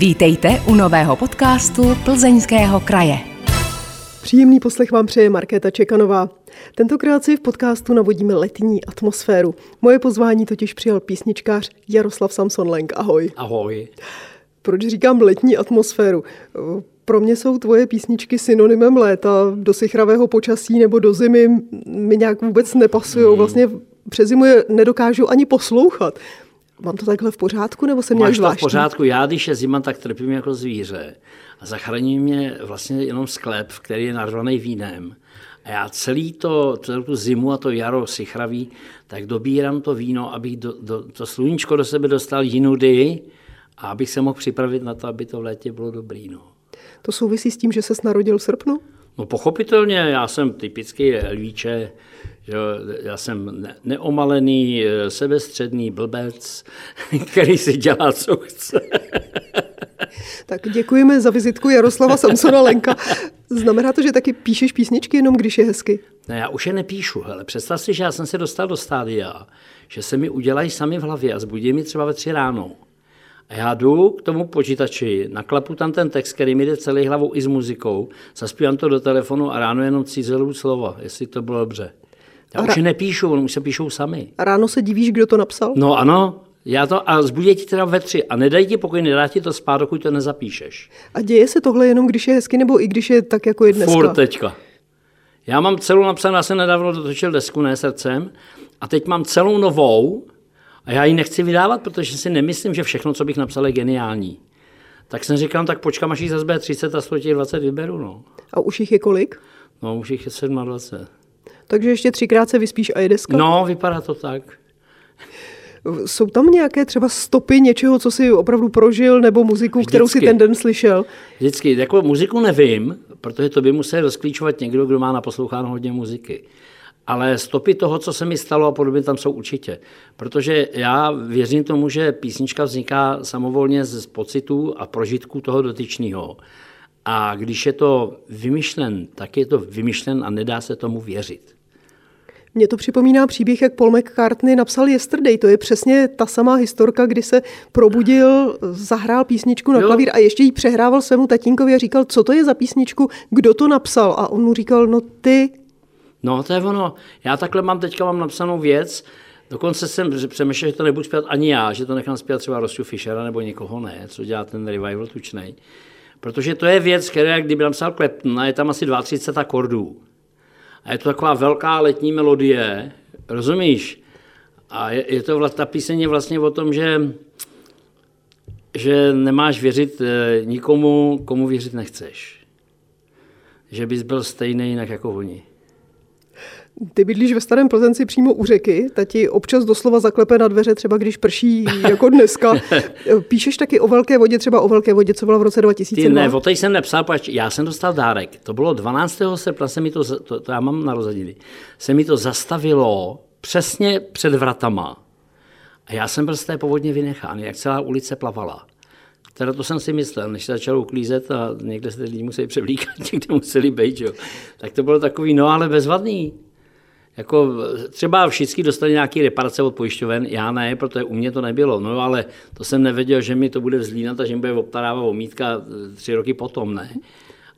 Vítejte u nového podcastu Plzeňského kraje. Příjemný poslech vám přeje Markéta Čekanová. Tentokrát si v podcastu navodíme letní atmosféru. Moje pozvání totiž přijal písničkář Jaroslav Samson-Lenk. Ahoj. Ahoj. Proč říkám letní atmosféru? Pro mě jsou tvoje písničky synonymem léta, do sichravého počasí nebo do zimy mi nějak vůbec nepasují. Hmm. Vlastně přes zimu je nedokážu ani poslouchat. Mám to takhle v pořádku, nebo jsem nějak zvláštní? to v pořádku. Já, když je zima, tak trpím jako zvíře. A zachrání mě vlastně jenom sklep, který je narvaný vínem. A já celý to, celou tu zimu a to jaro sichraví, tak dobírám to víno, abych do, do, to sluníčko do sebe dostal jinudy a abych se mohl připravit na to, aby to v létě bylo dobrý. No. To souvisí s tím, že se narodil v srpnu? No pochopitelně, já jsem typický lvíče, že já jsem neomalený, eh, sebestředný blbec, který si dělá, co chce. Tak děkujeme za vizitku Jaroslava Samsona Lenka. Znamená to, že taky píšeš písničky jenom, když je hezky? Ne, já už je nepíšu. Hele. Představ si, že já jsem se dostal do stádia, že se mi udělají sami v hlavě a zbudí mi třeba ve tři ráno. A já jdu k tomu počítači, naklapu tam ten text, který mi jde celý hlavou i s muzikou, zaspívám to do telefonu a ráno jenom cizelů slova, jestli to bylo dobře. Já už nepíšu, oni už se píšou sami. A ráno se divíš, kdo to napsal? No ano, já to, a zbudí ti teda ve tři a nedají ti pokoj, nedá ti to spát, dokud to nezapíšeš. A děje se tohle jenom, když je hezky, nebo i když je tak, jako je dneska? Furt teďka. Já mám celou napsanou, já jsem nedávno dotočil desku, ne srdcem, a teď mám celou novou a já ji nechci vydávat, protože si nemyslím, že všechno, co bych napsal, je geniální. Tak jsem říkal, tak počkám, až jí zase 30 a 120 vyberu. No. A už jich je kolik? No, už jich je 27. Takže ještě třikrát se vyspíš a je deska? No, vypadá to tak. Jsou tam nějaké třeba stopy něčeho, co jsi opravdu prožil, nebo muziku, Vždycky. kterou si ten den slyšel? Vždycky. Jako muziku nevím, protože to by musel rozklíčovat někdo, kdo má naposloucháno hodně muziky. Ale stopy toho, co se mi stalo a podobně, tam jsou určitě. Protože já věřím tomu, že písnička vzniká samovolně z pocitů a prožitků toho dotyčného. A když je to vymyšlen, tak je to vymyšlen a nedá se tomu věřit. Mně to připomíná příběh, jak Paul McCartney napsal Yesterday. To je přesně ta samá historka, kdy se probudil, zahrál písničku na jo. klavír a ještě ji přehrával svému tatínkovi a říkal, co to je za písničku, kdo to napsal. A on mu říkal, no ty. No to je ono. Já takhle mám teďka mám napsanou věc, Dokonce jsem přemýšlel, že to nebudu zpívat ani já, že to nechám zpívat třeba Rostu Fischera nebo někoho ne, co dělá ten revival tučnej. Protože to je věc, která, kdyby napsal Clapton, a je tam asi 32 akordů. A je to taková velká letní melodie, rozumíš? A je, je to, ta píseň je vlastně o tom, že, že nemáš věřit eh, nikomu, komu věřit nechceš. Že bys byl stejný jinak jako oni. Ty bydlíš ve Starém Plzenci přímo u řeky, tati občas doslova zaklepe na dveře, třeba když prší jako dneska. Píšeš taky o velké vodě, třeba o velké vodě, co bylo v roce 2002? Ty ne, o té jsem nepsal, pač já jsem dostal dárek. To bylo 12. srpna, se mi to, to, to já mám narozeniny, se mi to zastavilo přesně před vratama. A já jsem byl z té povodně vynechán, jak celá ulice plavala. Teda to jsem si myslel, než se začalo uklízet a někde se lidi museli převlíkat, někde museli být, jo. Tak to bylo takový, no ale bezvadný. Jako třeba všichni dostali nějaké reparace od pojišťoven, já ne, protože u mě to nebylo. No ale to jsem nevěděl, že mi to bude vzlínat a že mi bude obtarávat omítka eh, tři roky potom, ne.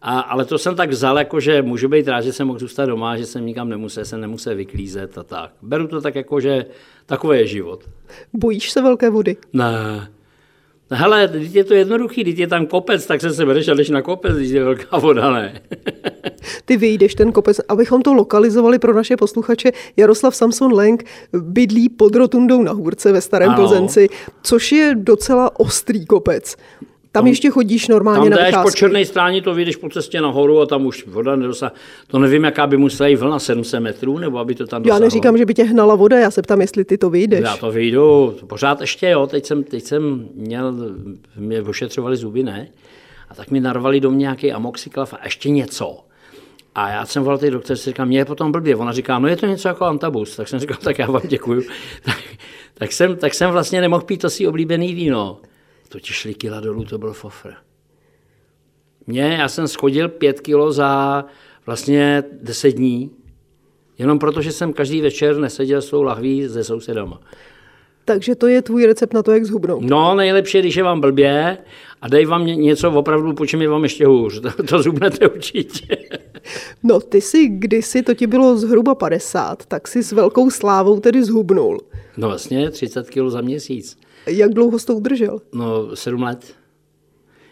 A, ale to jsem tak vzal, jako že můžu být rád, že jsem mohl zůstat doma, že jsem nikam nemusel, jsem nemusel vyklízet a tak. Beru to tak jako, že takové je život. Bojíš se velké vody? Ne, No hele, když je to jednoduchý, když je tam kopec, tak se se bereš a jdeš na kopec, když je velká voda, ne? Ty vyjdeš ten kopec, abychom to lokalizovali pro naše posluchače. Jaroslav Samson Lenk bydlí pod rotundou na Hůrce ve Starém ano. Plzenci, což je docela ostrý kopec. Tam ještě chodíš normálně tam na vycházky. po černé stráně, to vyjdeš po cestě nahoru a tam už voda nedosá. To nevím, jaká by musela jít vlna 700 metrů, nebo aby to tam dosáhlo. Já neříkám, že by tě hnala voda, já se ptám, jestli ty to vyjdeš. Já to vyjdu, pořád ještě jo, teď jsem, teď jsem měl, mě ošetřovali zuby, ne? A tak mi narvali do mě nějaký amoxiclav a ještě něco. A já jsem volal té doktorce, říkám, mě je potom blbě. Ona říká, no je to něco jako antabus. Tak jsem říkal, tak já vám děkuju. tak, tak, jsem, tak jsem vlastně nemohl pít to si oblíbený víno to ti šli kila dolů, to byl fofr. Mně, já jsem schodil pět kilo za vlastně deset dní, jenom proto, že jsem každý večer neseděl s tou lahví se sousedama. Takže to je tvůj recept na to, jak zhubnout. No, nejlepší, když je vám blbě a dej vám něco opravdu, po čem je vám ještě hůř. To, to zhubnete určitě. No, ty si kdysi, to ti bylo zhruba 50, tak si s velkou slávou tedy zhubnul. No vlastně 30 kg za měsíc. Jak dlouho jsi to udržel? No, 7 let.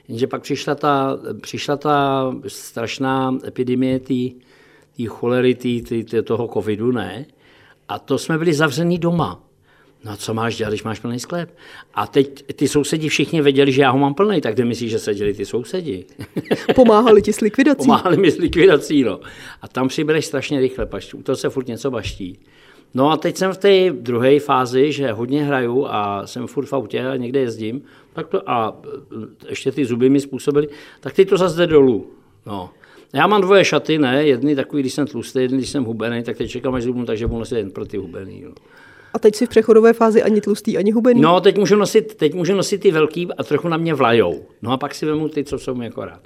Jenže pak přišla ta, přišla ta strašná epidemie té cholery, tý, tý, tý, toho covidu, ne? A to jsme byli zavření doma. No co máš dělat, když máš plný sklep? A teď ty sousedi všichni věděli, že já ho mám plný, tak kde myslíš, že seděli ty sousedi? Pomáhali ti s likvidací? Pomáhali mi s likvidací, no. A tam přibereš strašně rychle, pač, u toho se furt něco baští. No a teď jsem v té druhé fázi, že hodně hraju a jsem furt v autě a někde jezdím, tak to, a ještě ty zuby mi způsobily, tak ty to zase jde dolů. No. Já mám dvoje šaty, ne, jedny takový, když jsem tlustý, jedny, když jsem hubený, tak teď čekám, až zubnu, takže budu nosit jen pro ty hubený. No. A teď si v přechodové fázi ani tlustý, ani hubený? No, teď můžu nosit, teď můžu nosit ty velký a trochu na mě vlajou. No a pak si vemu ty, co jsou mi jako rád.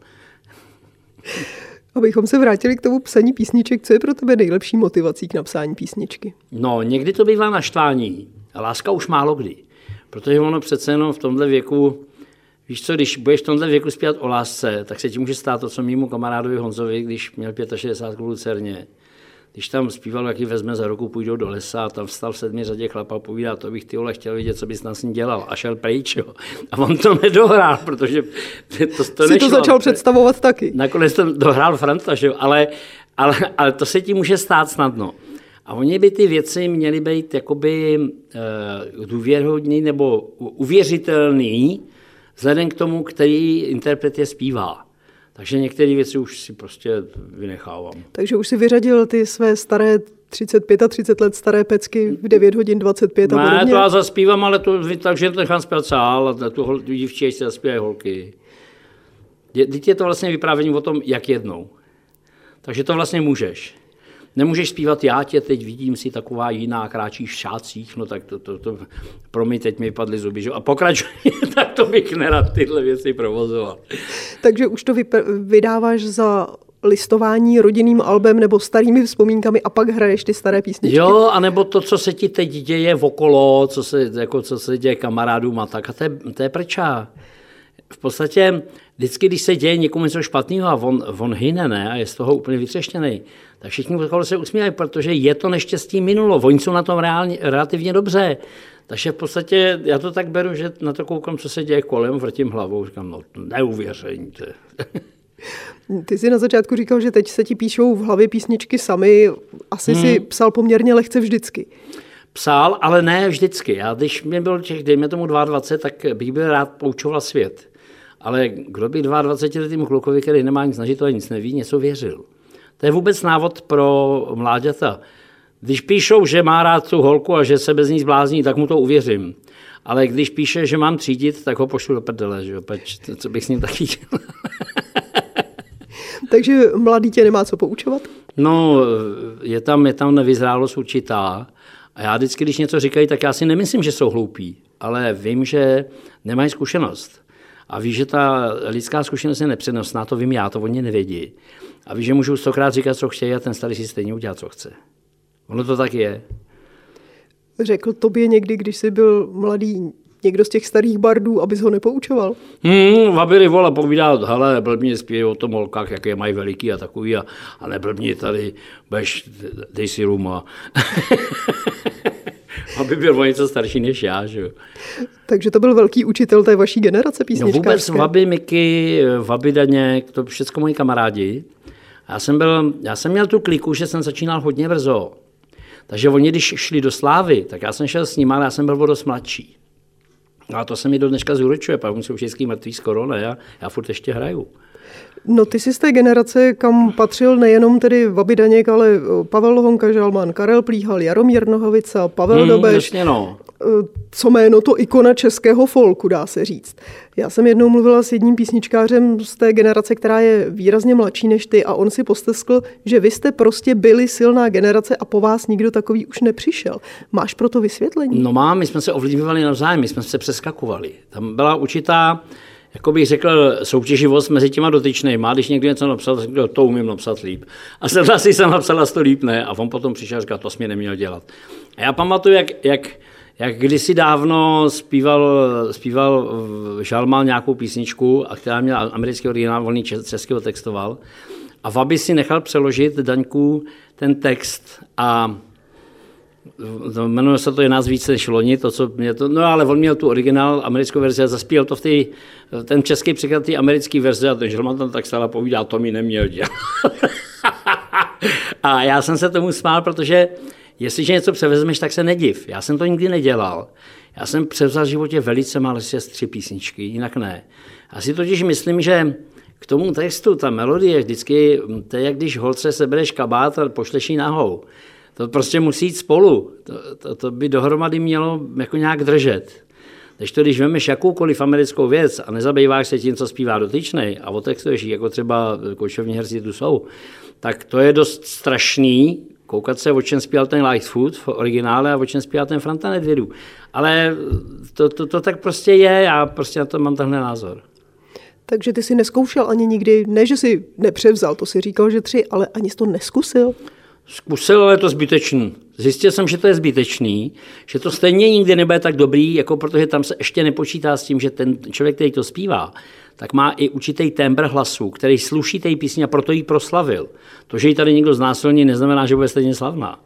Abychom se vrátili k tomu psaní písniček, co je pro tebe nejlepší motivací k napsání písničky? No, někdy to bývá naštvání. A láska už málo kdy. Protože ono přece jenom v tomhle věku, víš co, když budeš v tomhle věku zpívat o lásce, tak se ti může stát to, co mýmu kamarádovi Honzovi, když měl 65 v Lucerně, když tam zpíval, jak ji vezme za ruku, půjdou do lesa a tam vstal v sedmi řadě chlapa a povídá, to bych ty ole chtěl vidět, co bys nás ním dělal. A šel pryč, jo. A on to nedohrál, protože to, to Jsi nešlo. to začal představovat taky. Nakonec to dohrál Franta, že jo. Ale, ale, ale, to se ti může stát snadno. A oni by ty věci měly být jakoby uh, důvěrhodný nebo uvěřitelný vzhledem k tomu, který interpret je zpívá. Takže některé věci už si prostě vynechávám. Takže už si vyřadil ty své staré 35 a 30 let staré pecky v 9 hodin 25 a Ne, to já zaspívám, ale to takže to nechám zpět sál a tu dívčí se zaspívají holky. Teď je to vlastně vyprávění o tom, jak jednou. Takže to vlastně můžeš. Nemůžeš zpívat já tě teď vidím si taková jiná, kráčíš v šácích, no tak to, to, to pro mě teď mi padly zuby, že? a pokračuj, tak to bych nerad tyhle věci provozoval. Takže už to vydáváš za listování rodinným albem nebo starými vzpomínkami a pak hraješ ty staré písničky. Jo, anebo to, co se ti teď děje okolo, co se, jako, co se děje kamarádům a tak. A to je, to je prčá. V podstatě vždycky, když se děje někomu něco špatného a on, on hyne ne, a je z toho úplně vytřeštěný, tak všichni okolo se usmívají, protože je to neštěstí minulo. Oni jsou na tom reálně, relativně dobře. Takže v podstatě já to tak beru, že na to koukám, co se děje kolem, vrtím hlavou, říkám, no neuvěření. Ty jsi na začátku říkal, že teď se ti píšou v hlavě písničky sami. Asi hmm. si psal poměrně lehce vždycky. Psal, ale ne vždycky. Já když mě byl těch, dejme tomu 22, tak bych byl rád poučoval svět. Ale kdo by 22 letým klukovi, který nemá nic snažit a nic neví, něco věřil. To je vůbec návod pro mláďata. Když píšou, že má rád tu holku a že se bez ní zblázní, tak mu to uvěřím. Ale když píše, že mám třídit, tak ho pošlu do prdele, že Pač, co bych s ním taky dělal. Takže mladý tě nemá co poučovat? No, je tam, je tam nevyzrálost určitá. A já vždycky, když něco říkají, tak já si nemyslím, že jsou hloupí, ale vím, že nemají zkušenost. A ví, že ta lidská zkušenost je nepřenosná, to vím já, to oni nevědí. A ví, že můžu stokrát říkat, co chtějí a ten starý si stejně udělá, co chce. Ono to tak je. Řekl tobě někdy, když jsi byl mladý, někdo z těch starých bardů, abys ho nepoučoval? Hmm, Vabiri vole povídá, hele, blbně zpívají o tom holkách, jaké mají veliký a takový a, a neblbni tady, bež, dej si ruma. aby byl o něco starší než já. Že? Takže to byl velký učitel té vaší generace písničkářské? No vůbec Vaby Miky, Vaby Daněk, to všechno moji kamarádi. Já jsem, byl, já jsem měl tu kliku, že jsem začínal hodně brzo. Takže oni, když šli do Slávy, tak já jsem šel s nimi, ale já jsem byl dost mladší. No a to se mi do dneška zúročuje, pak jsou všichni mrtví skoro, ne? Já, já furt ještě hraju. No ty jsi z té generace, kam patřil nejenom tedy Vaby Daněk, ale eh, Pavel Honka Žalman, Karel Plíhal, Jaromír Nohavica, Pavel hmm, Dobeš. Jasně no. Eh, co jméno to ikona českého folku, dá se říct. Já jsem jednou mluvila s jedním písničkářem z té generace, která je výrazně mladší než ty a on si posteskl, že vy jste prostě byli silná generace a po vás nikdo takový už nepřišel. Máš pro to vysvětlení? No mám, my jsme se ovlivňovali navzájem, my jsme se přeskakovali. Tam byla určitá jako bych řekl, soutěživost mezi těma dotyčnými. Když někdo něco napsal, tak to umím napsat líp. A jsem asi jsem napsal to líp ne. A on potom přišel a říkal, to jsi mě neměl dělat. A já pamatuju, jak, jak, jak kdysi dávno zpíval, zpíval Žalmal nějakou písničku, a která měla americký originál, volný českého textoval. A Vaby si nechal přeložit Daňku ten text a jmenuje se to je nás více než loni, to, co mě to, no ale on měl tu originál, americkou verzi a zaspíval to v tý, ten český překlad té americké verze a ten Želman tam tak stále povídá, to mi neměl dělat. a já jsem se tomu smál, protože jestliže něco převezmeš, tak se nediv. Já jsem to nikdy nedělal. Já jsem převzal v životě velice málo z tři písničky, jinak ne. Já si totiž myslím, že k tomu textu, ta melodie vždycky, to je jak když holce sebereš kabát a pošleš ji nahou. To prostě musí jít spolu. To, to, to by dohromady mělo jako nějak držet. Když to, když vemeš jakoukoliv americkou věc a nezabýváš se tím, co zpívá dotyčnej a otextuješ ji, jako třeba kočovní herci tu jsou, tak to je dost strašný, koukat se, o čem zpíval ten Lightfoot v originále a o čem zpíval ten Franta Nedvědu. Ale to, to, to, tak prostě je, já prostě na to mám tenhle názor. Takže ty si neskoušel ani nikdy, ne, že si nepřevzal, to si říkal, že tři, ale ani jsi to neskusil? Zkusil, ale je to zbytečný. Zjistil jsem, že to je zbytečný, že to stejně nikdy nebude tak dobrý, jako protože tam se ještě nepočítá s tím, že ten člověk, který to zpívá, tak má i určitý tembr hlasu, který sluší té písně a proto ji proslavil. To, že ji tady někdo znásilní, neznamená, že bude stejně slavná.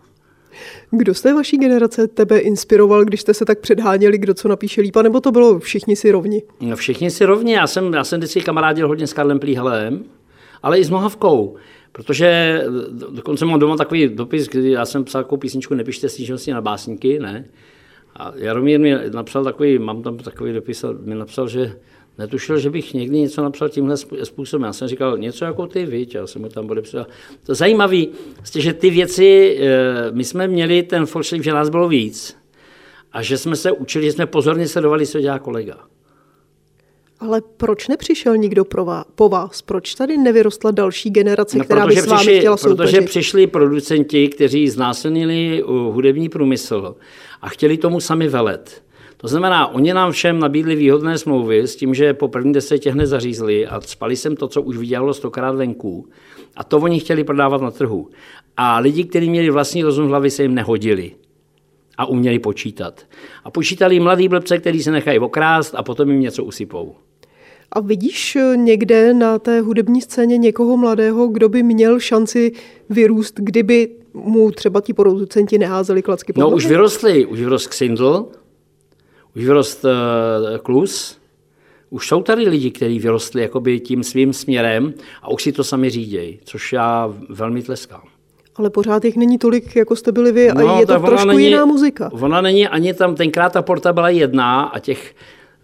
Kdo z té vaší generace tebe inspiroval, když jste se tak předháněli, kdo co napíše lípa, nebo to bylo všichni si rovni? No, všichni si rovni. Já jsem, já jsem vždycky kamarádil hodně s Karlem Plíhalem, ale i s Mohavkou. Protože dokonce mám doma takový dopis, kdy já jsem psal takovou písničku Nepište stížnosti na básníky, ne? A Jaromír mi napsal takový, mám tam takový dopis, mi napsal, že netušil, že bych někdy něco napsal tímhle způsobem. Já jsem říkal, něco jako ty, víš, já jsem mu tam podepsal. To je vlastně, že ty věci, eh, my jsme měli ten foršlip, že nás bylo víc a že jsme se učili, že jsme pozorně sledovali, co dělá kolega. Ale proč nepřišel nikdo pro vás, po vás? Proč tady nevyrostla další generace, no, která by s vámi přišli, chtěla soupeřit? Protože přišli producenti, kteří znásilnili hudební průmysl a chtěli tomu sami velet. To znamená, oni nám všem nabídli výhodné smlouvy s tím, že po první desetě hned zařízli a spali jsem to, co už vydělalo stokrát venku. A to oni chtěli prodávat na trhu. A lidi, kteří měli vlastní rozum v hlavě, se jim nehodili a uměli počítat. A počítali mladí blbce, kteří se nechají okrást a potom jim něco usypou. A vidíš eh, někde na té hudební scéně někoho mladého, kdo by měl šanci vyrůst, kdyby mu třeba ti producenti neházeli klacky po No už vyrostli, už vyrost Xindl, už vyrost uh, Klus, už jsou tady lidi, kteří vyrostli jakoby tím svým směrem a už si to sami řídějí, což já velmi tleskám. Ale pořád jich není tolik, jako jste byli vy, no, a je to trošku není, jiná muzika. Ona není ani tam, tenkrát ta porta byla jedna a těch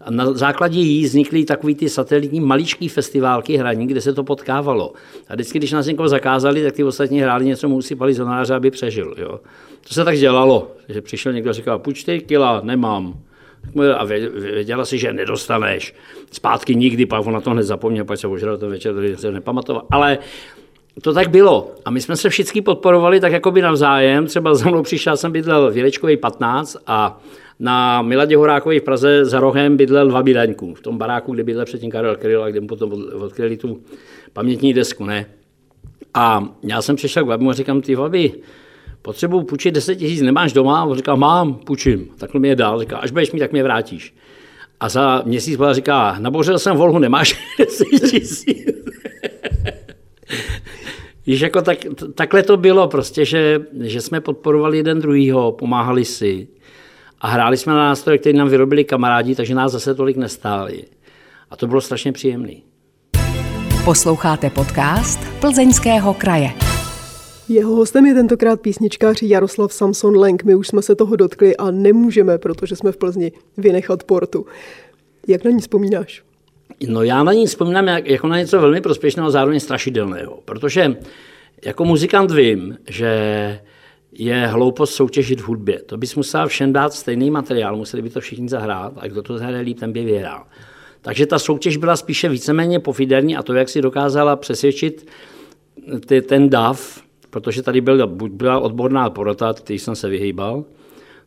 a na základě jí vznikly takový ty satelitní maličký festiválky hraní, kde se to potkávalo. A vždycky, když nás někoho zakázali, tak ty ostatní hráli něco mu usypali zonáře, aby přežil. Jo. To se tak dělalo, že přišel někdo a říkal, půjč 4 kila, nemám. A věděla si, že nedostaneš. Zpátky nikdy, pak on na to hned zapomněl, pak se ožral ten večer, který se nepamatoval. Ale to tak bylo. A my jsme se všichni podporovali tak jako by navzájem. Třeba za mnou přišel, jsem bydlel v Jelečkovej 15 a na Miladě Horákové v Praze za rohem bydlel dva bydleňků. V tom baráku, kde bydlel předtím Karel Kryl a kde mu potom odkryli tu pamětní desku, ne? A já jsem přišel k babimu a říkám, ty babi, potřebuji půjčit 10 tisíc, nemáš doma? On říká, mám, půjčím. Takhle mi je dál, říká, až budeš mít, tak mě vrátíš. A za měsíc byla říká, nabořil jsem volhu, nemáš 10 tisíc. Víš, jako tak, takhle to bylo prostě, že, že jsme podporovali jeden druhýho, pomáhali si a hráli jsme na nástroje, které nám vyrobili kamarádi, takže nás zase tolik nestáli. A to bylo strašně příjemné. Posloucháte podcast Plzeňského kraje. Jeho hostem je tentokrát písničkář Jaroslav Samson Lenk. My už jsme se toho dotkli a nemůžeme, protože jsme v Plzni, vynechat portu. Jak na ní vzpomínáš? No já na ní vzpomínám jako na něco velmi prospěšného a zároveň strašidelného, protože jako muzikant vím, že je hloupost soutěžit v hudbě. To bys musel všem dát stejný materiál, museli by to všichni zahrát a kdo to zahraje líp, ten by vyhrál. Takže ta soutěž byla spíše víceméně pofiderní a to, jak si dokázala přesvědčit ty, ten DAV, protože tady byl, byla odborná porota, který jsem se vyhýbal,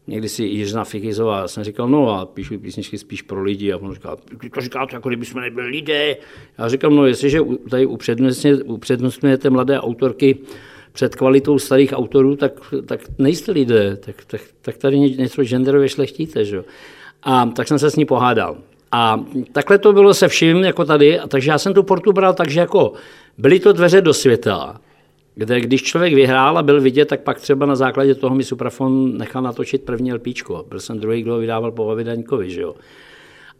někdy si Jiřina Fikizová, jsem říkal, no a píšu písničky spíš pro lidi a on říkal, to říkáte, jako kdyby jsme nebyli lidé. Já říkám, no jestliže tady upřednostňujete mladé autorky, před kvalitou starých autorů, tak, tak nejste lidé, tak, tak, tak tady něco genderově šlechtíte. Že? A tak jsem se s ní pohádal. A takhle to bylo se vším, jako tady, a takže já jsem tu portu bral tak, že jako byly to dveře do světa, kde když člověk vyhrál a byl vidět, tak pak třeba na základě toho mi Suprafon nechal natočit první LPčko. Byl jsem druhý, kdo ho vydával po Vavidaňkovi, že jo.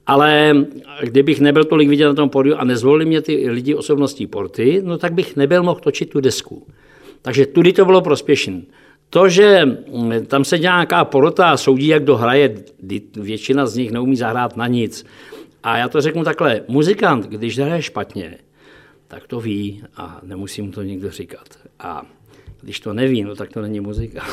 Ale kdybych nebyl tolik vidět na tom pódiu a nezvolili mě ty lidi osobností porty, no tak bych nebyl mohl točit tu desku. Takže tudy to bylo prospěšné. To, že mm, tam se dělá nějaká porota a soudí, jak kdo hraje, většina z nich neumí zahrát na nic. A já to řeknu takhle, muzikant, když hraje špatně, tak to ví a nemusí mu to nikdo říkat. A když to neví, no tak to není muzika.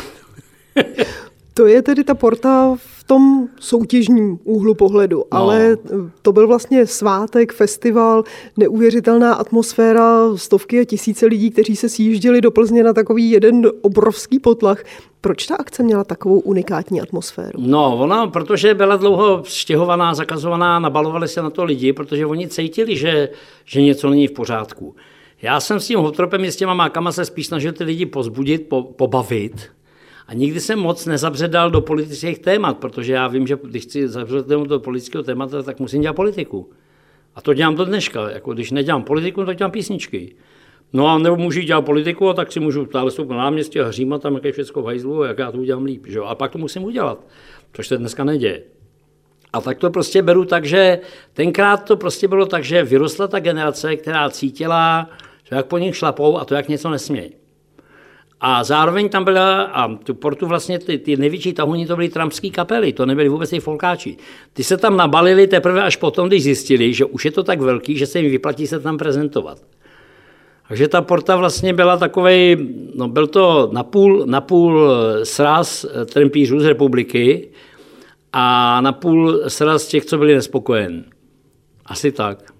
To je tedy ta porta v tom soutěžním úhlu pohledu, no. ale to byl vlastně svátek, festival, neuvěřitelná atmosféra, stovky a tisíce lidí, kteří se sjížděli do Plzně na takový jeden obrovský potlach. Proč ta akce měla takovou unikátní atmosféru? No, ona, protože byla dlouho stěhovaná, zakazovaná, nabalovali se na to lidi, protože oni cítili, že, že něco není v pořádku. Já jsem s tím hotropem, s těma mákama se spíš snažil ty lidi pozbudit, po, pobavit, a nikdy jsem moc nezabředal do politických témat, protože já vím, že když chci zabředat do politického tématu, tak musím dělat politiku. A to dělám do dneška. Jako když nedělám politiku, tak dělám písničky. No a nebo můžu dělat politiku, a tak si můžu stále stoupit na náměstí a hřímat tam, jak je všechno v hajzlu, jak já to udělám líp. Že? A pak to musím udělat, což se dneska neděje. A tak to prostě beru tak, že tenkrát to prostě bylo tak, že vyrostla ta generace, která cítila, že jak po nich šlapou a to, jak něco nesmějí. A zároveň tam byla, a tu portu vlastně ty, ty největší tahuni to byly trampské kapely, to nebyly vůbec ty folkáči. Ty se tam nabalili teprve až potom, když zjistili, že už je to tak velký, že se jim vyplatí se tam prezentovat. Takže ta porta vlastně byla takový, no byl to napůl, napůl sraz trempířů z republiky a napůl sraz těch, co byli nespokojeni. Asi tak.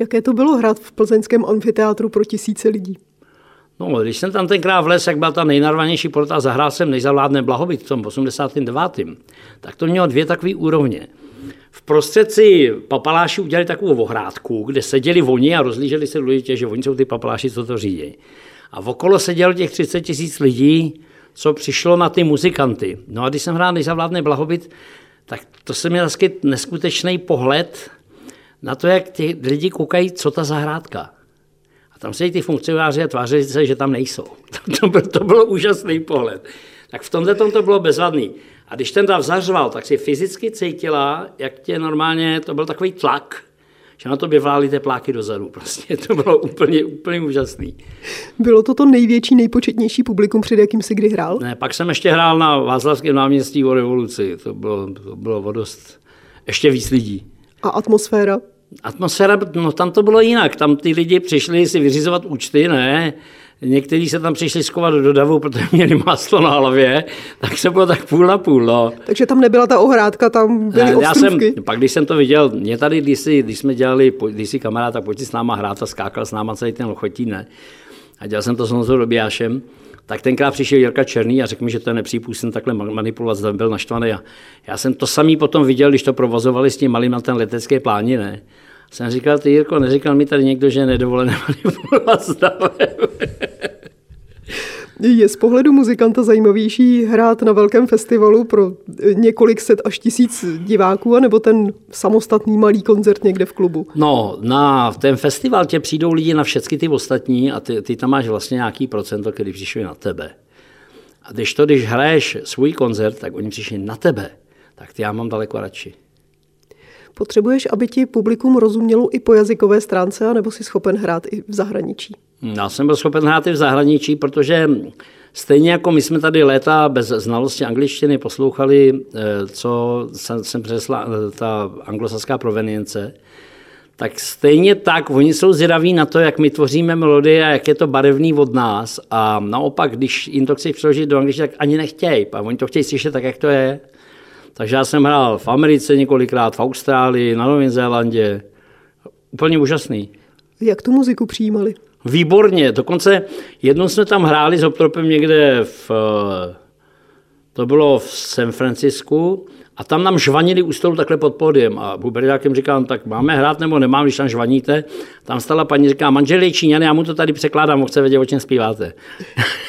Jaké to bylo hrát v plzeňském amfiteátru pro tisíce lidí? No, když jsem tam tenkrát vles, jak byla ta nejnarvanější porta, zahrál jsem nejzavládne blahobyt v tom 89. Tak to mělo dvě takové úrovně. V prostředci papaláši udělali takovou ohrádku, kde seděli oni a rozlíželi se důležitě, že oni jsou ty papaláši, co to řídí. A v okolo sedělo těch 30 tisíc lidí, co přišlo na ty muzikanty. No a když jsem hrál nejzavládne blahobyt, tak to se měl taky neskutečný pohled na to, jak ty lidi koukají, co ta zahrádka. Tam sedí ty funkcionáři a tváří se, že tam nejsou. To byl, to byl úžasný pohled. Tak v tomhle tom to bylo bezvadný. A když ten dav zařval, tak si fyzicky cítila, jak tě normálně, to byl takový tlak, že na to by vlály tepláky dozadu. Prostě to bylo úplně, úplně úžasný. Bylo to to největší, nejpočetnější publikum, před jakým si kdy hrál? Ne, pak jsem ještě hrál na Václavském náměstí o revoluci. To bylo, to bylo o dost, ještě víc lidí. A atmosféra? Atmosféra, no tam to bylo jinak. Tam ty lidi přišli si vyřizovat účty, ne? Někteří se tam přišli skovat do davu, protože měli máslo na hlavě, tak se bylo tak půl na půl. No. Takže tam nebyla ta ohrádka, tam byly ne, já jsem, Pak když jsem to viděl, mě tady, když, si, když jsme dělali, když si kamarád, tak pojď s náma hrát a skákal s náma celý ten lochotí, ne? A dělal jsem to s Honzou Dobijášem, tak tenkrát přišel Jirka Černý a řekl mi, že to je nepřípustné takhle manipulovat, byl naštvaný. A já jsem to samý potom viděl, když to provozovali s tím malým na ten letecké pláni, ne? Jsem říkal, ty Jirko, neříkal mi tady někdo, že je nedovolené manipulovat s Je z pohledu muzikanta zajímavější hrát na velkém festivalu pro několik set až tisíc diváků, nebo ten samostatný malý koncert někde v klubu? No, na ten festival tě přijdou lidi na všechny ty ostatní a ty, ty tam máš vlastně nějaký procento, který přišli na tebe. A když to, když hraješ svůj koncert, tak oni přišli na tebe, tak ty já mám daleko radši. Potřebuješ, aby ti publikum rozumělo i po jazykové stránce, nebo jsi schopen hrát i v zahraničí? Já jsem byl schopen hrát i v zahraničí, protože stejně jako my jsme tady léta bez znalosti angličtiny poslouchali, eh, co jsem přesla, eh, ta anglosaská provenience, tak stejně tak, oni jsou zvědaví na to, jak my tvoříme melodie a jak je to barevný od nás. A naopak, když jim to chceš přeložit do angličtiny, tak ani nechtějí. A oni to chtějí slyšet tak, jak to je. Takže já jsem hrál v Americe několikrát, v Austrálii, na Novém Zélandě. Úplně úžasný. Jak tu muziku přijímali? Výborně. Dokonce jednou jsme tam hráli s Optropem někde v, to bylo v San Francisku, a tam nám žvanili u stolu takhle pod pódiem. A Buberiákem říkám, tak máme hrát nebo nemám, když tam žvaníte. Tam stala paní, říká, manžel je Číňan, já mu to tady překládám, on chce vědět, o čem zpíváte.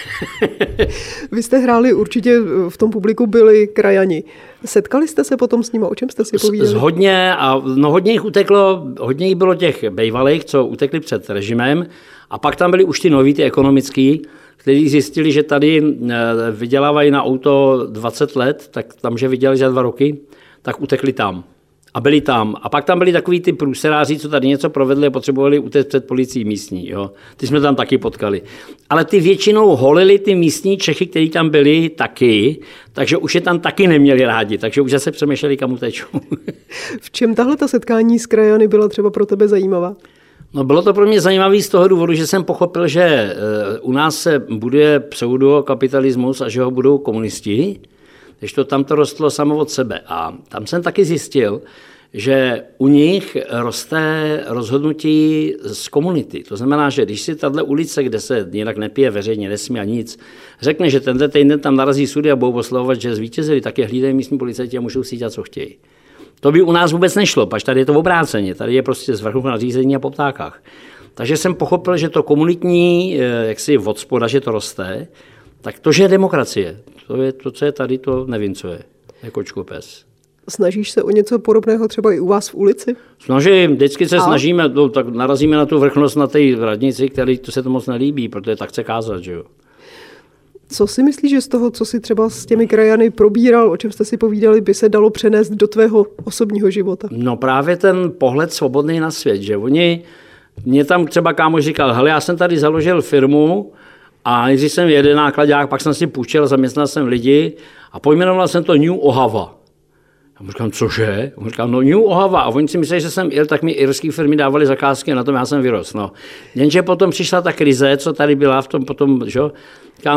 Vy jste hráli, určitě v tom publiku byli krajani. Setkali jste se potom s nimi, o čem jste si povídali? Z, z hodně, a no hodně jich uteklo, hodně jich bylo těch bejvalých, co utekli před režimem, a pak tam byli už ty noví, ty ekonomický, kteří zjistili, že tady eh, vydělávají na auto 20 let, tak tam, že vydělali za dva roky, tak utekli tam. A byli tam. A pak tam byli takový ty průseráři, co tady něco provedli a potřebovali utéct před policií místní. Jo. Ty jsme tam taky potkali. Ale ty většinou holili ty místní Čechy, kteří tam byli taky, takže už je tam taky neměli rádi, takže už zase přemýšleli, kam utečou. v čem tahle ta setkání s krajany byla třeba pro tebe zajímavá? No bylo to pro mě zajímavé z toho důvodu, že jsem pochopil, že eh, u nás se buduje pseudokapitalismus a že ho budou komunisti, když to tam to rostlo samo od sebe. A tam jsem taky zjistil, že u nich roste rozhodnutí z komunity. To znamená, že když si tahle ulice, kde se jinak nepije veřejně, nesmí a nic, řekne, že tenhle týden tam narazí sudy a budou oslavovat, že zvítězili, tak je hlídají místní policajti a můžou si dělat, co chtějí. To by u nás vůbec nešlo, pač tady je to obráceně, tady je prostě z vrchu na řízení a po ptákách. Takže jsem pochopil, že to komunitní, eh, jak si od spoda, že to roste, tak to, že je demokracie, to je to, co je tady, to nevím, co je, jako pes. Snažíš se o něco podobného třeba i u vás v ulici? Snažím, vždycky se a? snažíme, no, tak narazíme na tu vrchnost na té radnici, který to se to moc nelíbí, protože tak chce kázat, že jo. Co si myslíš, že z toho, co si třeba s těmi krajany probíral, o čem jste si povídali, by se dalo přenést do tvého osobního života? No právě ten pohled svobodný na svět, že oni, mě tam třeba kámoš říkal, hele, já jsem tady založil firmu a když jsem jeden nákladák, pak jsem si půjčil, zaměstnal jsem lidi a pojmenoval jsem to New Ohava. Já mu říkám, cože? On říkal, no New Ohava. A oni si mysleli, že jsem il, tak mi irské firmy dávali zakázky a na tom já jsem vyrost. No. Jenže potom přišla ta krize, co tady byla v tom potom, že?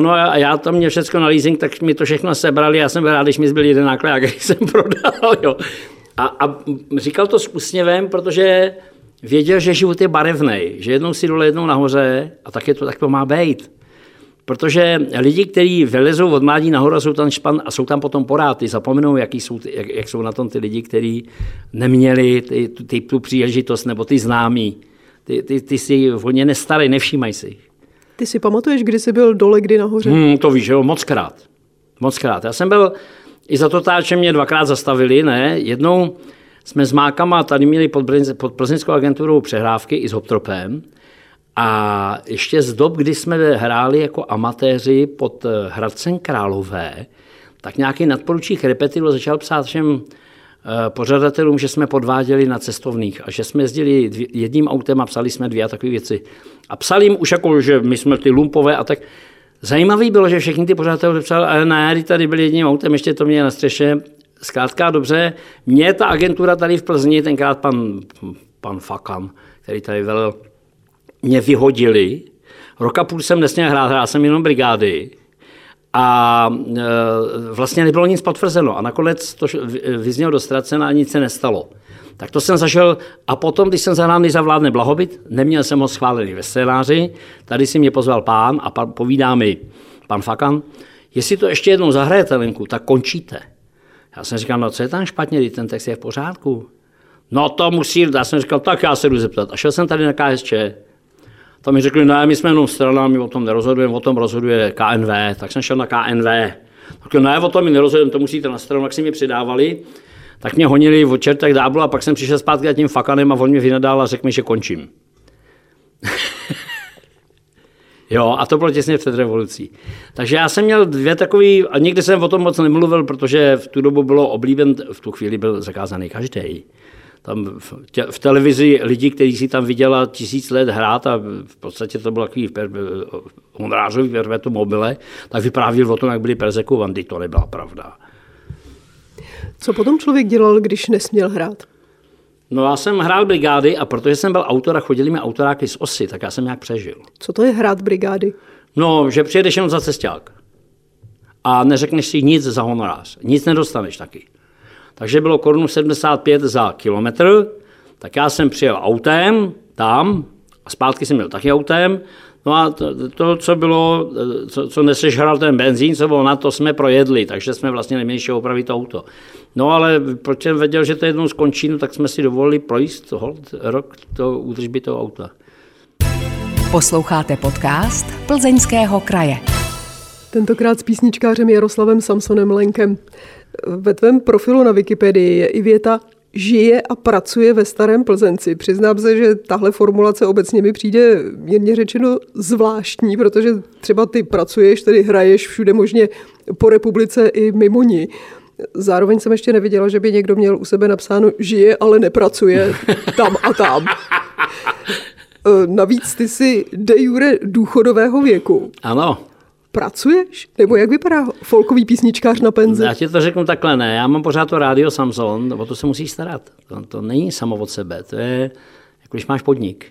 no a já tam mě všechno na leasing, tak mi to všechno sebrali, já jsem byl rád, když mi zbyl jeden náklad, který jsem prodal. Jo. A, a, říkal to s úsměvem, protože věděl, že život je barevný, že jednou si dole, jednou nahoře a tak, je to, tak to má být. Protože lidi, kteří vylezou od mládí nahoru a jsou tam špan a jsou tam potom poráty, zapomenou, jaký jsou, jak, jak jsou na tom ty lidi, kteří neměli ty, ty, tu příležitost nebo ty známí. Ty, ty, ty si o ně nestarají, nevšímají si jich. Ty si pamatuješ, kdy jsi byl dole, kdy nahoře? Hmm, to víš, jo, moc krát. Moc krát. Já jsem byl, i za to táče mě dvakrát zastavili, ne? Jednou jsme s Mákama tady měli pod, pod plzeňskou agenturou přehrávky i s Hoptropem. A ještě z dob, kdy jsme hráli jako amatéři pod eh, Hradcem Králové, tak nějaký nadporučík repetilo začal psát všem eh, pořadatelům, že jsme podváděli na cestovných a že jsme jezdili jedním autem a psali jsme dvě a takové věci. A psali jim už jako, že my jsme ty lumpové a tak. Zajímavý bylo, že všichni ty pořadatelé psali, ale ne, tady byli jedním autem, ještě to mě na střeše. Zkrátka dobře, mě ta agentura tady v Plzni, tenkrát pan, pan Fakan, který tady velel mě vyhodili. Roka půl jsem nesměl hrát, hrál jsem jenom brigády. A e, vlastně nebylo nic potvrzeno. A nakonec to vyznělo do ztracena a nic se nestalo. Tak to jsem zažil a potom, když jsem zahrál za vládne blahobyt, neměl jsem ho schválený ve scénáři, tady si mě pozval pán a pan, povídá mi pan Fakan, jestli to ještě jednou zahrajete, Lenku, tak končíte. Já jsem říkal, no co je tam špatně, ten text je v pořádku. No to musí, já jsem říkal, tak já se jdu zeptat. A šel jsem tady na KSČ, tam mi řekli, ne, my jsme jenom strana, my o tom nerozhodujeme, o tom rozhoduje KNV, tak jsem šel na KNV. Tak ne, o tom my nerozhodujeme, to musíte na stranu, jak si mi přidávali. Tak mě honili od čertek dáblu a pak jsem přišel zpátky a tím fakanem a on mě vynadal a řekl mi, že končím. Jo, a to bylo těsně před revolucí. Takže já jsem měl dvě takové, a nikdy jsem o tom moc nemluvil, protože v tu dobu bylo oblíben, v tu chvíli byl zakázaný každý tam v, tě, v televizi lidi, kteří si tam viděla tisíc let hrát a v podstatě to bylo takový per, Honrářový perpetuum mobile, tak vyprávěl o tom, jak byli persekuovaní. To nebyla pravda. Co potom člověk dělal, když nesměl hrát? No já jsem hrál brigády a protože jsem byl autor a chodili mi autoráky z osy, tak já jsem nějak přežil. Co to je hrát brigády? No, že přijedeš jenom za cesták a neřekneš si nic za honorář. Nic nedostaneš taky takže bylo korunu 75 za kilometr, tak já jsem přijel autem tam a zpátky jsem měl taky autem, No a to, to co bylo, co, co nesežral ten benzín, co bylo na to, jsme projedli, takže jsme vlastně neměli ještě opravit auto. No ale proč jsem věděl, že to jednou skončí, no, tak jsme si dovolili projít hold, rok to údržby toho auta. Posloucháte podcast Plzeňského kraje. Tentokrát s písničkářem Jaroslavem Samsonem Lenkem. Ve tvém profilu na Wikipedii je i věta žije a pracuje ve Starém Plzenci. Přiznám se, že tahle formulace obecně mi přijde mírně řečeno zvláštní, protože třeba ty pracuješ, tedy hraješ všude možně po republice i mimo ní. Zároveň jsem ještě neviděla, že by někdo měl u sebe napsáno žije, ale nepracuje tam a tam. Navíc ty jsi de jure důchodového věku. Ano. Pracuješ? Nebo jak vypadá folkový písničkář na penzi? Já ti to řeknu takhle, ne. Já mám pořád to rádio Samson, o to se musíš starat. To, to není samo od sebe, to je, jako když máš podnik.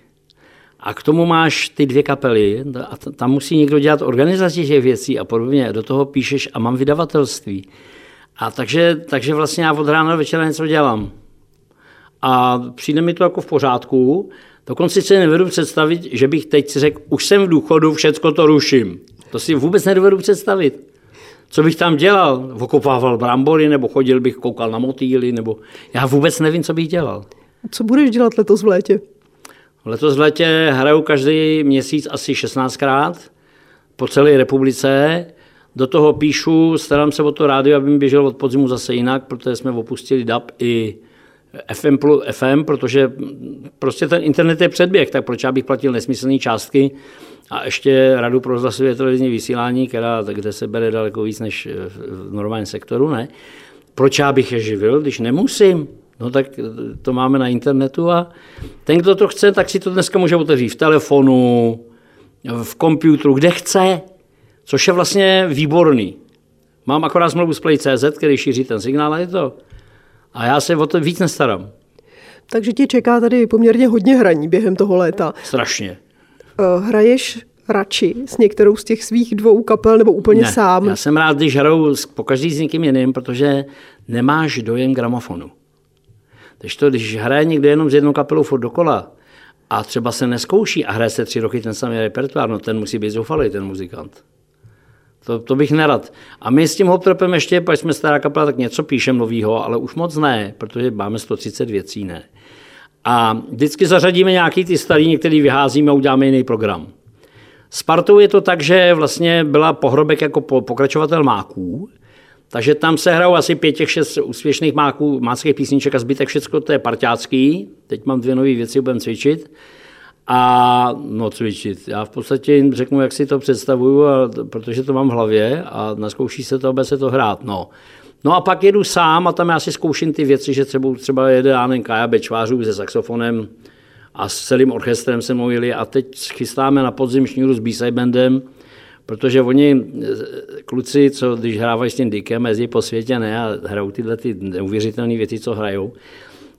A k tomu máš ty dvě kapely a tam musí někdo dělat organizaci těch věcí a podobně. Do toho píšeš a mám vydavatelství. A takže, takže vlastně já od rána do večera něco dělám. A přijde mi to jako v pořádku. Dokonce si nevedu představit, že bych teď si řekl, už jsem v důchodu, všecko to ruším. To si vůbec nedovedu představit. Co bych tam dělal? Okopával brambory, nebo chodil bych, koukal na motýly, nebo já vůbec nevím, co bych dělal. Co budeš dělat letos v létě? Letos v létě hraju každý měsíc asi 16krát po celé republice. Do toho píšu, starám se o to rádio, aby mi běžel od podzimu zase jinak, protože jsme opustili DAB i FM, FM, protože prostě ten internet je předběh, tak proč já bych platil nesmyslné částky a ještě radu pro rozhlasové televizní vysílání, která, kde se bere daleko víc než v normálním sektoru, ne? Proč já bych je živil, když nemusím? No tak to máme na internetu a ten, kdo to chce, tak si to dneska může otevřít v telefonu, v počítači, kde chce, což je vlastně výborný. Mám akorát smlouvu s Play.cz, který šíří ten signál a je to. A já se o to víc nestarám. Takže ti čeká tady poměrně hodně hraní během toho léta. Strašně. Eh, hraješ radši s některou z těch svých dvou kapel nebo úplně ne, sám? Já jsem rád, když hraju po každý s někým jiným, protože nemáš dojem gramofonu. Takže to, když hraje někdo jenom z jednou kapelou furt dokola a třeba se neskouší a hraje se tři roky ten samý repertoár, no ten musí být zoufalý, ten muzikant. To, to bych nerad. A my s tím hoptropem ještě, když jsme stará kapela, tak něco píšeme novýho, ale už moc ne, protože máme 130 věcí, ne. A vždycky zařadíme nějaký ty starý, některý vyházíme a uděláme jiný program. S Partou je to tak, že vlastně byla Pohrobek jako pokračovatel máků, takže tam se hrajou asi pět těch šest úspěšných máků, máckých písniček a zbytek všechno to je parťácký. Teď mám dvě nové věci, budeme cvičit. A no cvičit. Já v podstatě jim řeknu, jak si to představuju, a, protože to mám v hlavě a naskouší se to, aby se to hrát. No. No a pak jedu sám a tam já si zkouším ty věci, že třeba, třeba jede Ánen Kaja Bečvářů se saxofonem a s celým orchestrem se mnou jeli a teď chystáme na podzim šňůru s b bandem, protože oni, kluci, co když hrávají s tím Dickem, jezdí po světě ne, a hrajou tyhle ty neuvěřitelné věci, co hrajou,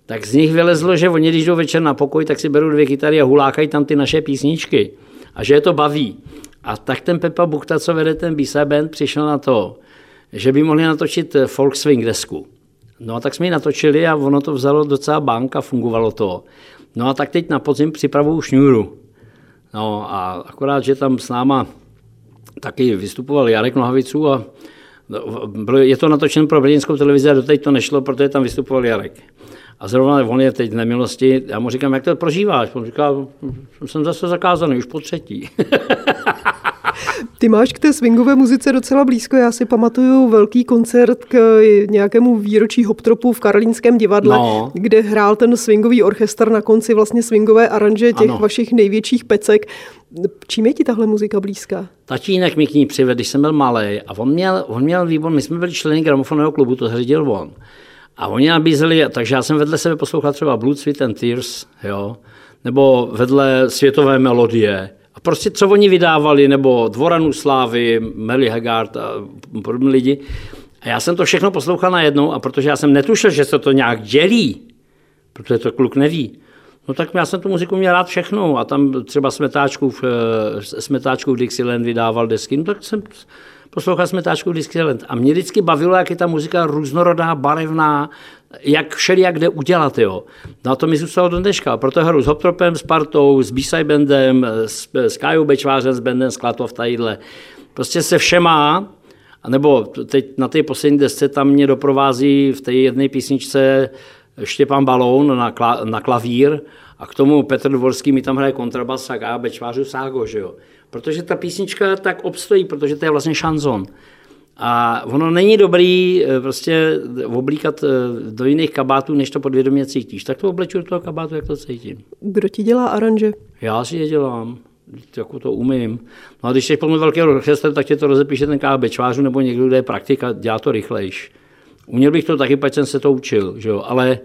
tak z nich vylezlo, že oni, když jdou večer na pokoj, tak si berou dvě kytary a hulákají tam ty naše písničky. A že je to baví. A tak ten Pepa Bukta, co vede ten b band, přišel na to, že by mohli natočit folk swing desku. No a tak jsme ji natočili a ono to vzalo docela bank a fungovalo to. No a tak teď na podzim připravuju šňůru. No a akorát, že tam s náma taky vystupoval Jarek Nohaviců a je to natočeno pro brněnskou televizi a doteď to nešlo, protože tam vystupoval Jarek. A zrovna on je teď v nemilosti. Já mu říkám, jak to prožíváš? On říká, jsem zase zakázaný, už po třetí. Ty máš k té swingové muzice docela blízko. Já si pamatuju velký koncert k nějakému výročí hoptropu v Karolínském divadle, no. kde hrál ten swingový orchestr na konci vlastně swingové aranže těch ano. vašich největších pecek. Čím je ti tahle muzika blízká? Tatínek mi k ní přivedl, když jsem byl malý a on měl, on měl výbor, my jsme byli členy gramofonového klubu, to zřídil on. A oni nabízeli, takže já jsem vedle sebe poslouchal třeba Blood, Sweet and Tears, jo, nebo vedle světové melodie. A prostě co oni vydávali, nebo Dvoranu Slávy, Melly Haggard a podobně lidi. A já jsem to všechno poslouchal najednou a protože já jsem netušil, že se to nějak dělí, protože to kluk neví, no tak já jsem tu muziku měl rád všechno a tam třeba smetáčku v, eh, smetáčku v Dixieland vydával desky, no tak jsem poslouchal smetáčku Disneyland a mě vždycky bavilo, jak je ta muzika různorodá, barevná, jak všelijak kde udělat, jo. No a to mi zůstalo do dneška. Proto hru s Hoptropem, s Partou, s b bandem, s, s Kajou Bečvářem, s bandem Sklatov tadyhle. Prostě se všema, nebo teď na té poslední desce tam mě doprovází v té jedné písničce Štěpán Balón na, kla, na klavír a k tomu Petr Dvorský mi tam hraje kontrabas a Bečvářu Ságo, že jo. Protože ta písnička tak obstojí, protože to je vlastně šanzon. A ono není dobrý eh, prostě oblíkat eh, do jiných kabátů, než to podvědomě cítíš. Tak to obleču do toho kabátu, jak to cítím. Kdo ti dělá aranže? Já si je dělám jako to umím. No a když jsi plný velký orchestr, tak tě to rozepíše ten KB čvářů nebo někdo, kde je praktika, dělá to rychlejš. Uměl bych to taky, pak jsem se to učil, že jo? ale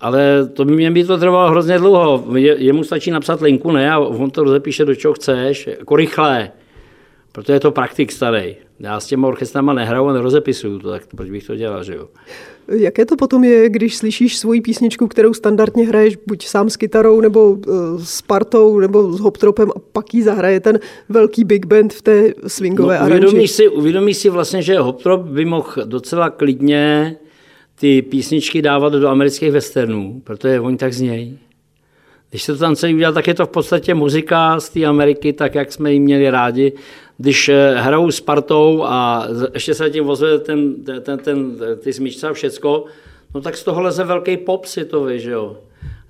ale to by mě by to trvalo hrozně dlouho. Je, jemu stačí napsat linku, ne, a on to rozepíše do čeho chceš, jako rychle. Protože je to praktik starý. Já s těma orchestrama nehraju a nerozepisuju to, tak proč bych to dělal, že jo? Jaké to potom je, když slyšíš svoji písničku, kterou standardně hraješ buď sám s kytarou, nebo uh, s partou, nebo s hoptropem a pak ji zahraje ten velký big band v té swingové no, uvědomíš si, uvědomíš si vlastně, že hoptrop by mohl docela klidně ty písničky dávat do amerických westernů, protože oni tak znějí. Když se to tam celý udělal, tak je to v podstatě muzika z té Ameriky, tak jak jsme ji měli rádi. Když eh, hrajou s partou a ještě se tím vozuje ten, ten, ten, ty smyčce a všecko, no tak z toho leze velký pop světový, že jo.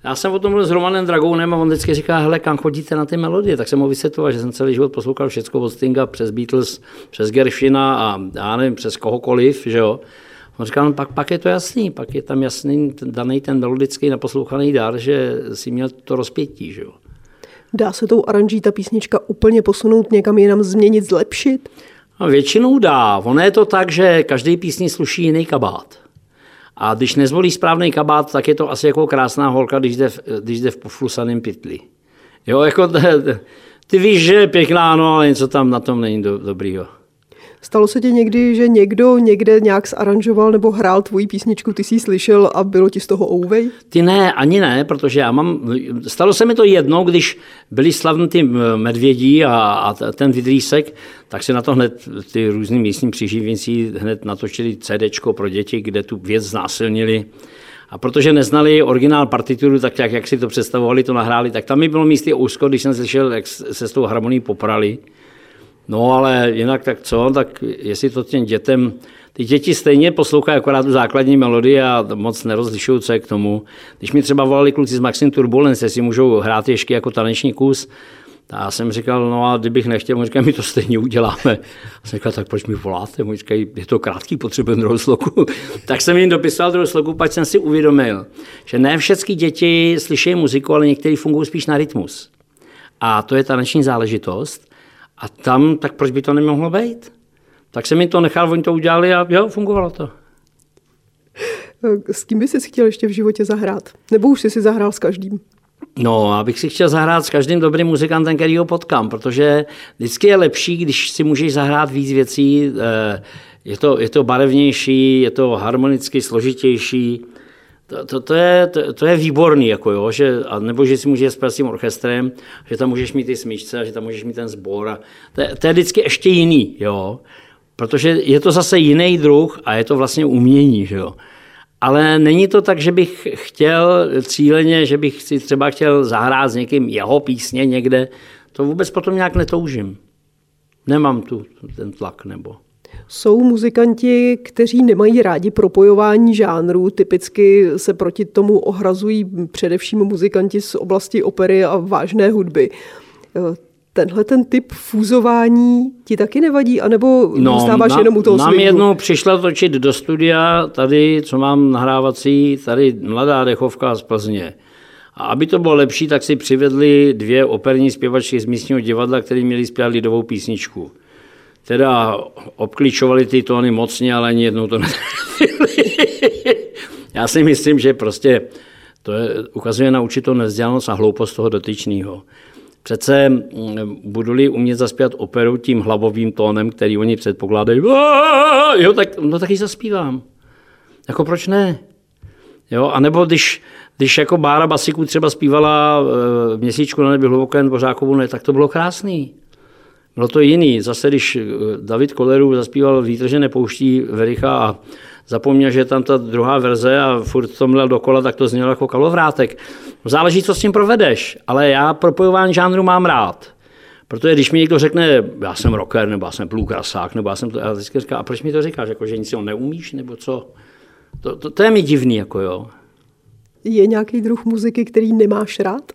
Já jsem o tom mluvil s Romanem Dragounem a on vždycky říká, hele, kam chodíte na ty melodie? Tak jsem mu vysvětloval, že jsem celý život poslouchal všechno od Stinga přes Beatles, přes Gershina a já nevím, přes kohokoliv, že jo. On říkal, no pak, pak je to jasný, pak je tam jasný daný ten melodický naposlouchaný dár, že si měl to rozpětí. Že jo. Dá se tou aranží ta písnička úplně posunout někam jinam, změnit, zlepšit? No, většinou dá. Ono je to tak, že každý písni sluší jiný kabát. A když nezvolí správný kabát, tak je to asi jako krásná holka, když jde v, když jde v poflusaném pytli. Jo, jako ty víš, že je pěkná, no, ale něco tam na tom není do, dobrýho. Stalo se ti někdy, že někdo někde nějak zaranžoval nebo hrál tvoji písničku, ty jsi slyšel a bylo ti z toho ouvej? Ty ne, ani ne, protože já mám, stalo se mi to jednou, když byli slavní ty medvědí a, a ten vidrýsek, tak se na to hned ty různý místní přiživníci hned natočili CD pro děti, kde tu věc znásilnili. A protože neznali originál partituru, tak jak, jak si to představovali, to nahráli, tak tam mi bylo místě úzko, když jsem slyšel, jak se s tou harmonií poprali. No ale jinak tak co, tak jestli to těm dětem, ty děti stejně poslouchají akorát tu základní melodii a moc nerozlišují, co je k tomu. Když mi třeba volali kluci z Maxim Turbulence, jestli můžou hrát ještě jako taneční kus, a já jsem říkal, no a kdybych nechtěl, říká, my to stejně uděláme. A jsem říkal, tak proč mi voláte? On říká, je to krátký, potřebujeme druhou sloku. tak jsem jim dopisoval druhou sloku, pak jsem si uvědomil, že ne všechny děti slyší muziku, ale některý fungují spíš na rytmus. A to je taneční záležitost. A tam, tak proč by to nemohlo být? Tak jsem mi to nechal, oni to udělali a jo, fungovalo to. S kým by si chtěl ještě v životě zahrát? Nebo už jsi si zahrál s každým? No, abych si chtěl zahrát s každým dobrým muzikantem, který ho potkám, protože vždycky je lepší, když si můžeš zahrát víc věcí, eh, je to, je to barevnější, je to harmonicky složitější, to, to, to, je, to, to je výborný, jako jo, že, a nebo že si můžeš s tím orchestrem, že tam můžeš mít ty smyčce a že tam můžeš mít ten sbor. A to, je, to je vždycky ještě jiný, jo, protože je to zase jiný druh a je to vlastně umění, že jo. Ale není to tak, že bych chtěl cíleně, že bych si třeba chtěl zahrát s někým jeho písně někde. To vůbec potom nějak netoužím. Nemám tu ten tlak nebo... Jsou muzikanti, kteří nemají rádi propojování žánrů, typicky se proti tomu ohrazují především muzikanti z oblasti opery a vážné hudby. Tenhle ten typ fúzování ti taky nevadí, anebo no, zůstáváš na, jenom u toho Nám swingu? jednou přišla točit do studia, tady, co mám nahrávací, tady mladá dechovka z Plzně. A aby to bylo lepší, tak si přivedli dvě operní zpěvačky z místního divadla, které měli zpívat lidovou písničku teda obklíčovali ty tóny mocně, ale ani jednou to. Já si myslím, že prostě to je, ukazuje na určitou nevzdělanost a hloupost toho dotyčného. Přece budu-li umět zaspívat operu tím hlavovým tónem, který oni předpokládají, jo, tak, no tak ji zaspívám. Jako proč ne? Jo, a nebo když, když jako Bára Basiku třeba zpívala e, měsíčku na nebi hlubokém Bořákovu, ne, tak to bylo krásný. Bylo to jiný. Zase, když eh, David Koleru zaspíval Vítr, že nepouští Vericha a zapomněl, že je tam ta druhá verze a furt to měl dokola, tak to znělo jako kalovrátek. Záleží, co s tím provedeš, ale já propojování žánru mám rád. Protože když mi někdo řekne, já jsem rocker, nebo já jsem plůkrasák, nebo já jsem to, já vždycky říkám, a proč mi to říkáš, jako, že nic si neumíš, nebo co? To, to, to, je mi divný, jako jo. Je nějaký druh muziky, který nemáš rád?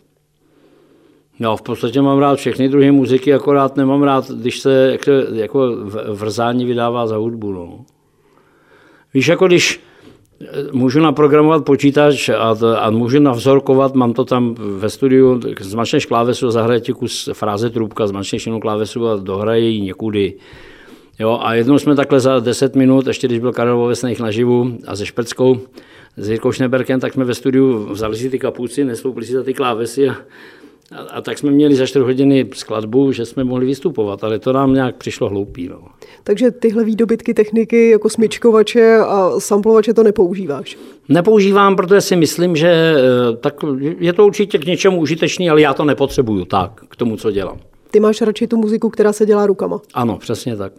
No, v podstatě mám rád všechny druhy muziky, akorát nemám rád, když se jako, jako vrzání vydává za hudbu. No. Víš, jako když eh, můžu naprogramovat počítač a, a můžu navzorkovat, mám to tam ve studiu, zmačneš klávesu, zahraje ti kus fráze trubka, zmačneš jenom klávesu a dohraje ji někudy. Jo, a jednou jsme takhle za 10 minut, ještě když byl Karel Vovesnejch naživu a se Šprckou, s Jirkou Šneberkem, tak jsme ve studiu vzali si ty kapuci, nesloupili si za ty klávesy a a, a tak jsme měli za 4 hodiny skladbu, že jsme mohli vystupovat, ale to nám nějak přišlo hloupý. No. Takže tyhle výdobytky techniky jako smyčkovače a samplovače to nepoužíváš? Nepoužívám, protože si myslím, že eh, tak je to určitě k něčemu užitečný, ale já to nepotřebuju tak, k tomu, co dělám. Ty máš radši tu muziku, která se dělá rukama? Ano, přesně tak.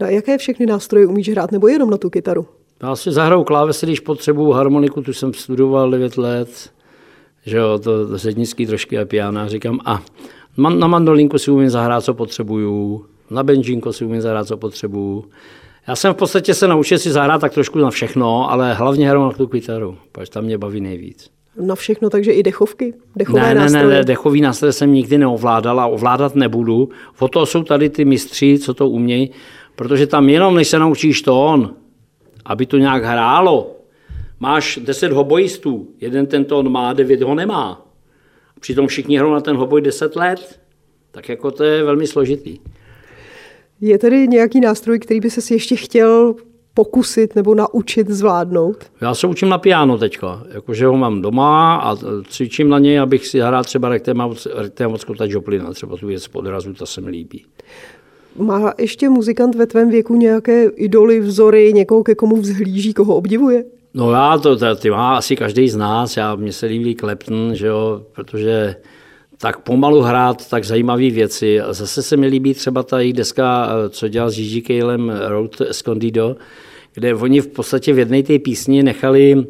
Na jaké všechny nástroje umíš hrát, nebo jenom na tu kytaru? Já si zahraju klávesy, když potřebuju harmoniku, tu jsem studoval 9 let že jo, to sednický trošky a piano. Říkám, a na mandolinku si umím zahrát, co potřebuju, na benžínko si umím zahrát, co potřebuju. Já jsem v podstatě se naučil si zahrát tak trošku na všechno, ale hlavně hraju na tu kytaru, protože tam mě baví nejvíc. Na všechno, takže i dechovky? Dechové ne, nástroje? ne, ne, dechový nástroje jsem nikdy neovládal a ovládat nebudu. O to jsou tady ty mistři, co to umějí, protože tam jenom, než se naučíš tón, aby to nějak hrálo, Máš deset hobojistů, jeden ten tón má, devět ho nemá. Přitom všichni hrajou na ten hoboj deset let. Tak jako to je velmi složitý. Je tady nějaký nástroj, který by se ještě chtěl pokusit nebo naučit zvládnout? Já se učím na piano teďka, jakože ho mám doma a cvičím na něj, abych si hrál třeba Rektémocko Joplina, třeba tu věc podrazu, ta se mi líbí. Má ještě muzikant ve tvém věku nějaké idoly, vzory, někoho, ke komu vzhlíží, koho obdivuje? No já to, to ty má asi každý z nás, já, mně se líbí Clapton, že jo, protože tak pomalu hrát tak zajímavé věci. A zase se mi líbí třeba ta jejich deska, co dělal s Gigi Kalem Road Escondido, kde oni v podstatě v jedné té písni nechali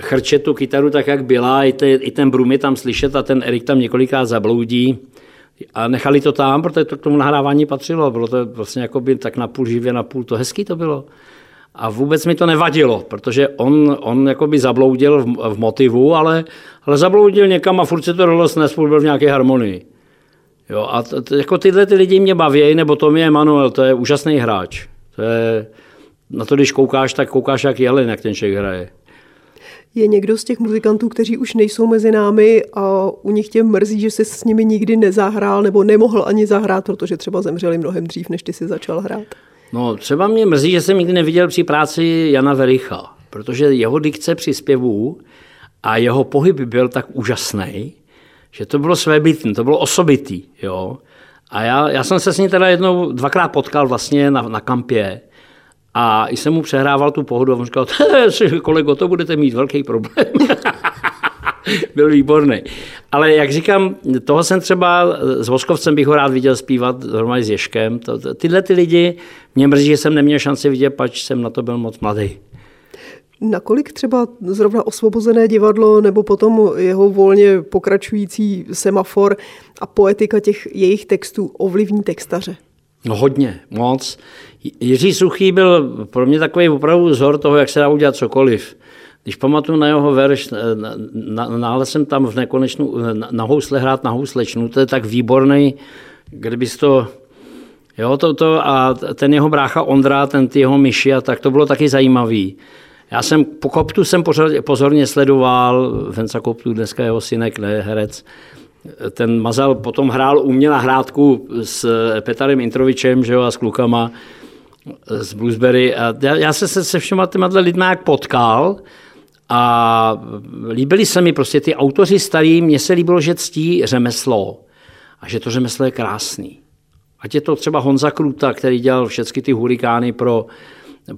chrčet tu kytaru tak, jak byla, i, te, i ten Brum je tam slyšet a ten Erik tam několikrát zabloudí. A nechali to tam, protože to k tomu nahrávání patřilo. Bylo to vlastně jako by tak na půl živě, na půl to hezký to bylo. A vůbec mi to nevadilo, protože on, on jakoby zabloudil v, v motivu, ale, ale zabloudil někam a furt se to rolostne, spolu byl v nějaké harmonii. Jo, a t, t, jako tyhle ty lidi mě baví, nebo to je Emanuel, to je úžasný hráč. To je, na to, když koukáš, tak koukáš jak jelen, jak ten člověk hraje. Je někdo z těch muzikantů, kteří už nejsou mezi námi a u nich tě mrzí, že jsi s nimi nikdy nezahrál nebo nemohl ani zahrát, protože třeba zemřeli mnohem dřív, než ty si začal hrát? No, třeba mě mrzí, že jsem nikdy neviděl při práci Jana Vericha, protože jeho dikce při zpěvu a jeho pohyb byl tak úžasný, že to bylo svébytný, to bylo osobitý. Jo? A já, já jsem se s ním teda jednou, dvakrát potkal vlastně na, na kampě a jsem mu přehrával tu pohodu a on říkal, kolego, to budete mít velký problém. byl výborný. Ale jak říkám, toho jsem třeba s Voskovcem bych ho rád viděl zpívat normálně s Ješkem. To, to, tyhle ty lidi mě mrzí, že jsem neměl šanci vidět, pač jsem na to byl moc mladý. Nakolik třeba zrovna osvobozené divadlo nebo potom jeho volně pokračující semafor a poetika těch jejich textů ovlivní textaře? No hodně, moc. Jiří Suchý byl pro mě takový opravdu vzor toho, jak se dá udělat cokoliv. Když pamatuju na jeho verš, náhle jsem tam v nekonečnu, na, na housle hrát na houslečnu, to je tak výborný, kdybys to, jo, to, to a ten jeho brácha Ondra, ten ty jeho myši, a tak to bylo taky zajímavý. Já jsem po Koptu jsem pozorně sledoval, Venca Koptu, dneska jeho synek, ne herec, ten Mazal potom hrál u mě na hrádku s Petarem Introvičem že jo, a s klukama z Bluesberry. A já, já se se, se všema těma lidmi jak potkal a líbili se mi prostě ty autoři starý, mně se líbilo, že ctí řemeslo a že to řemeslo je krásný. Ať je to třeba Honza Kruta, který dělal všechny ty hurikány pro,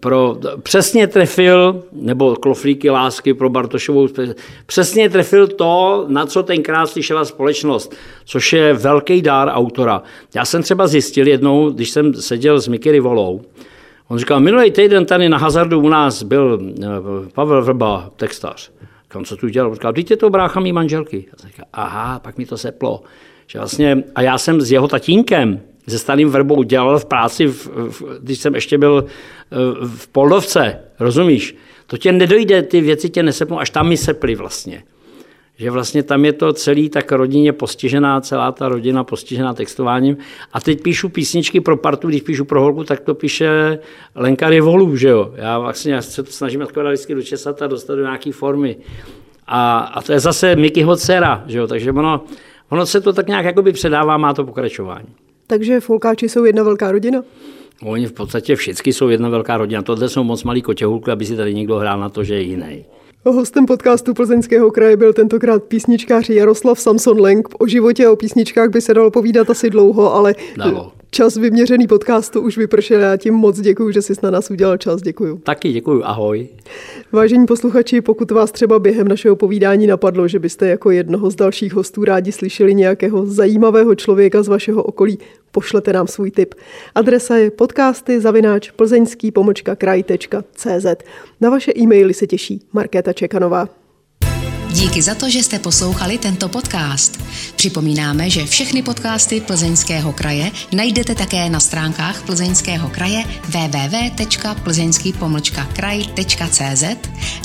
pro přesně trefil, nebo kloflíky lásky pro Bartošovou, přesně trefil to, na co tenkrát slyšela společnost, což je velký dár autora. Já jsem třeba zjistil jednou, když jsem seděl s Mickey Rivolou, On říkal, minulý týden tady na Hazardu u nás byl eh, Pavel Vrba, textař. Kam co tu dělal? Říkal, je to brácha mý manželky. A říkal, aha, pak mi to seplo. Že vlastně, a já jsem s jeho tatínkem, se starým Vrbou dělal v práci, v, v, když jsem ještě byl eh, v Poldovce, rozumíš? To tě nedojde, ty věci tě nesepnou, až tam mi seply vlastně že vlastně tam je to celý tak rodině postižená, celá ta rodina postižená textováním. A teď píšu písničky pro partu, když píšu pro holku, tak to píše Lenka Rivolu, že jo. Já vlastně se to snažím takové vždycky dočesat a dostat do nějaké formy. A, a to je zase Mikyho dcera, že jo, takže ono, ono se to tak nějak jakoby předává, má to pokračování. Takže folkáči jsou jedna velká rodina? Oni v podstatě všichni jsou jedna velká rodina. Tohle jsou moc malí kotěhulky, aby si tady někdo hrál na to, že je jiný. Hostem podcastu Plzeňského kraje byl tentokrát písničkář Jaroslav Samson Lenk. O životě a o písničkách by se dalo povídat asi dlouho, ale Dalo. Čas vyměřený podcastu už vypršel. Já tím moc děkuji, že jsi na nás udělal čas. Děkuji. Taky děkuji. Ahoj. Vážení posluchači, pokud vás třeba během našeho povídání napadlo, že byste jako jednoho z dalších hostů rádi slyšeli nějakého zajímavého člověka z vašeho okolí, pošlete nám svůj tip. Adresa je podcasty zavináč plzeňský kraj.cz. Na vaše e-maily se těší Markéta Čekanová. Díky za to, že jste poslouchali tento podcast. Připomínáme, že všechny podcasty Plzeňského kraje najdete také na stránkách Plzeňského kraje www.plzeňský-kraj.cz,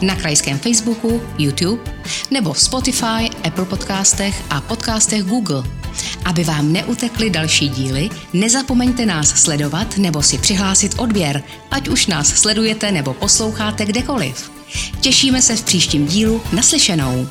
na krajském Facebooku, YouTube nebo v Spotify, Apple podcastech a podcastech Google. Aby vám neutekly další díly, nezapomeňte nás sledovat nebo si přihlásit odběr, ať už nás sledujete nebo posloucháte kdekoliv. Těšíme se v příštím dílu naslyšenou.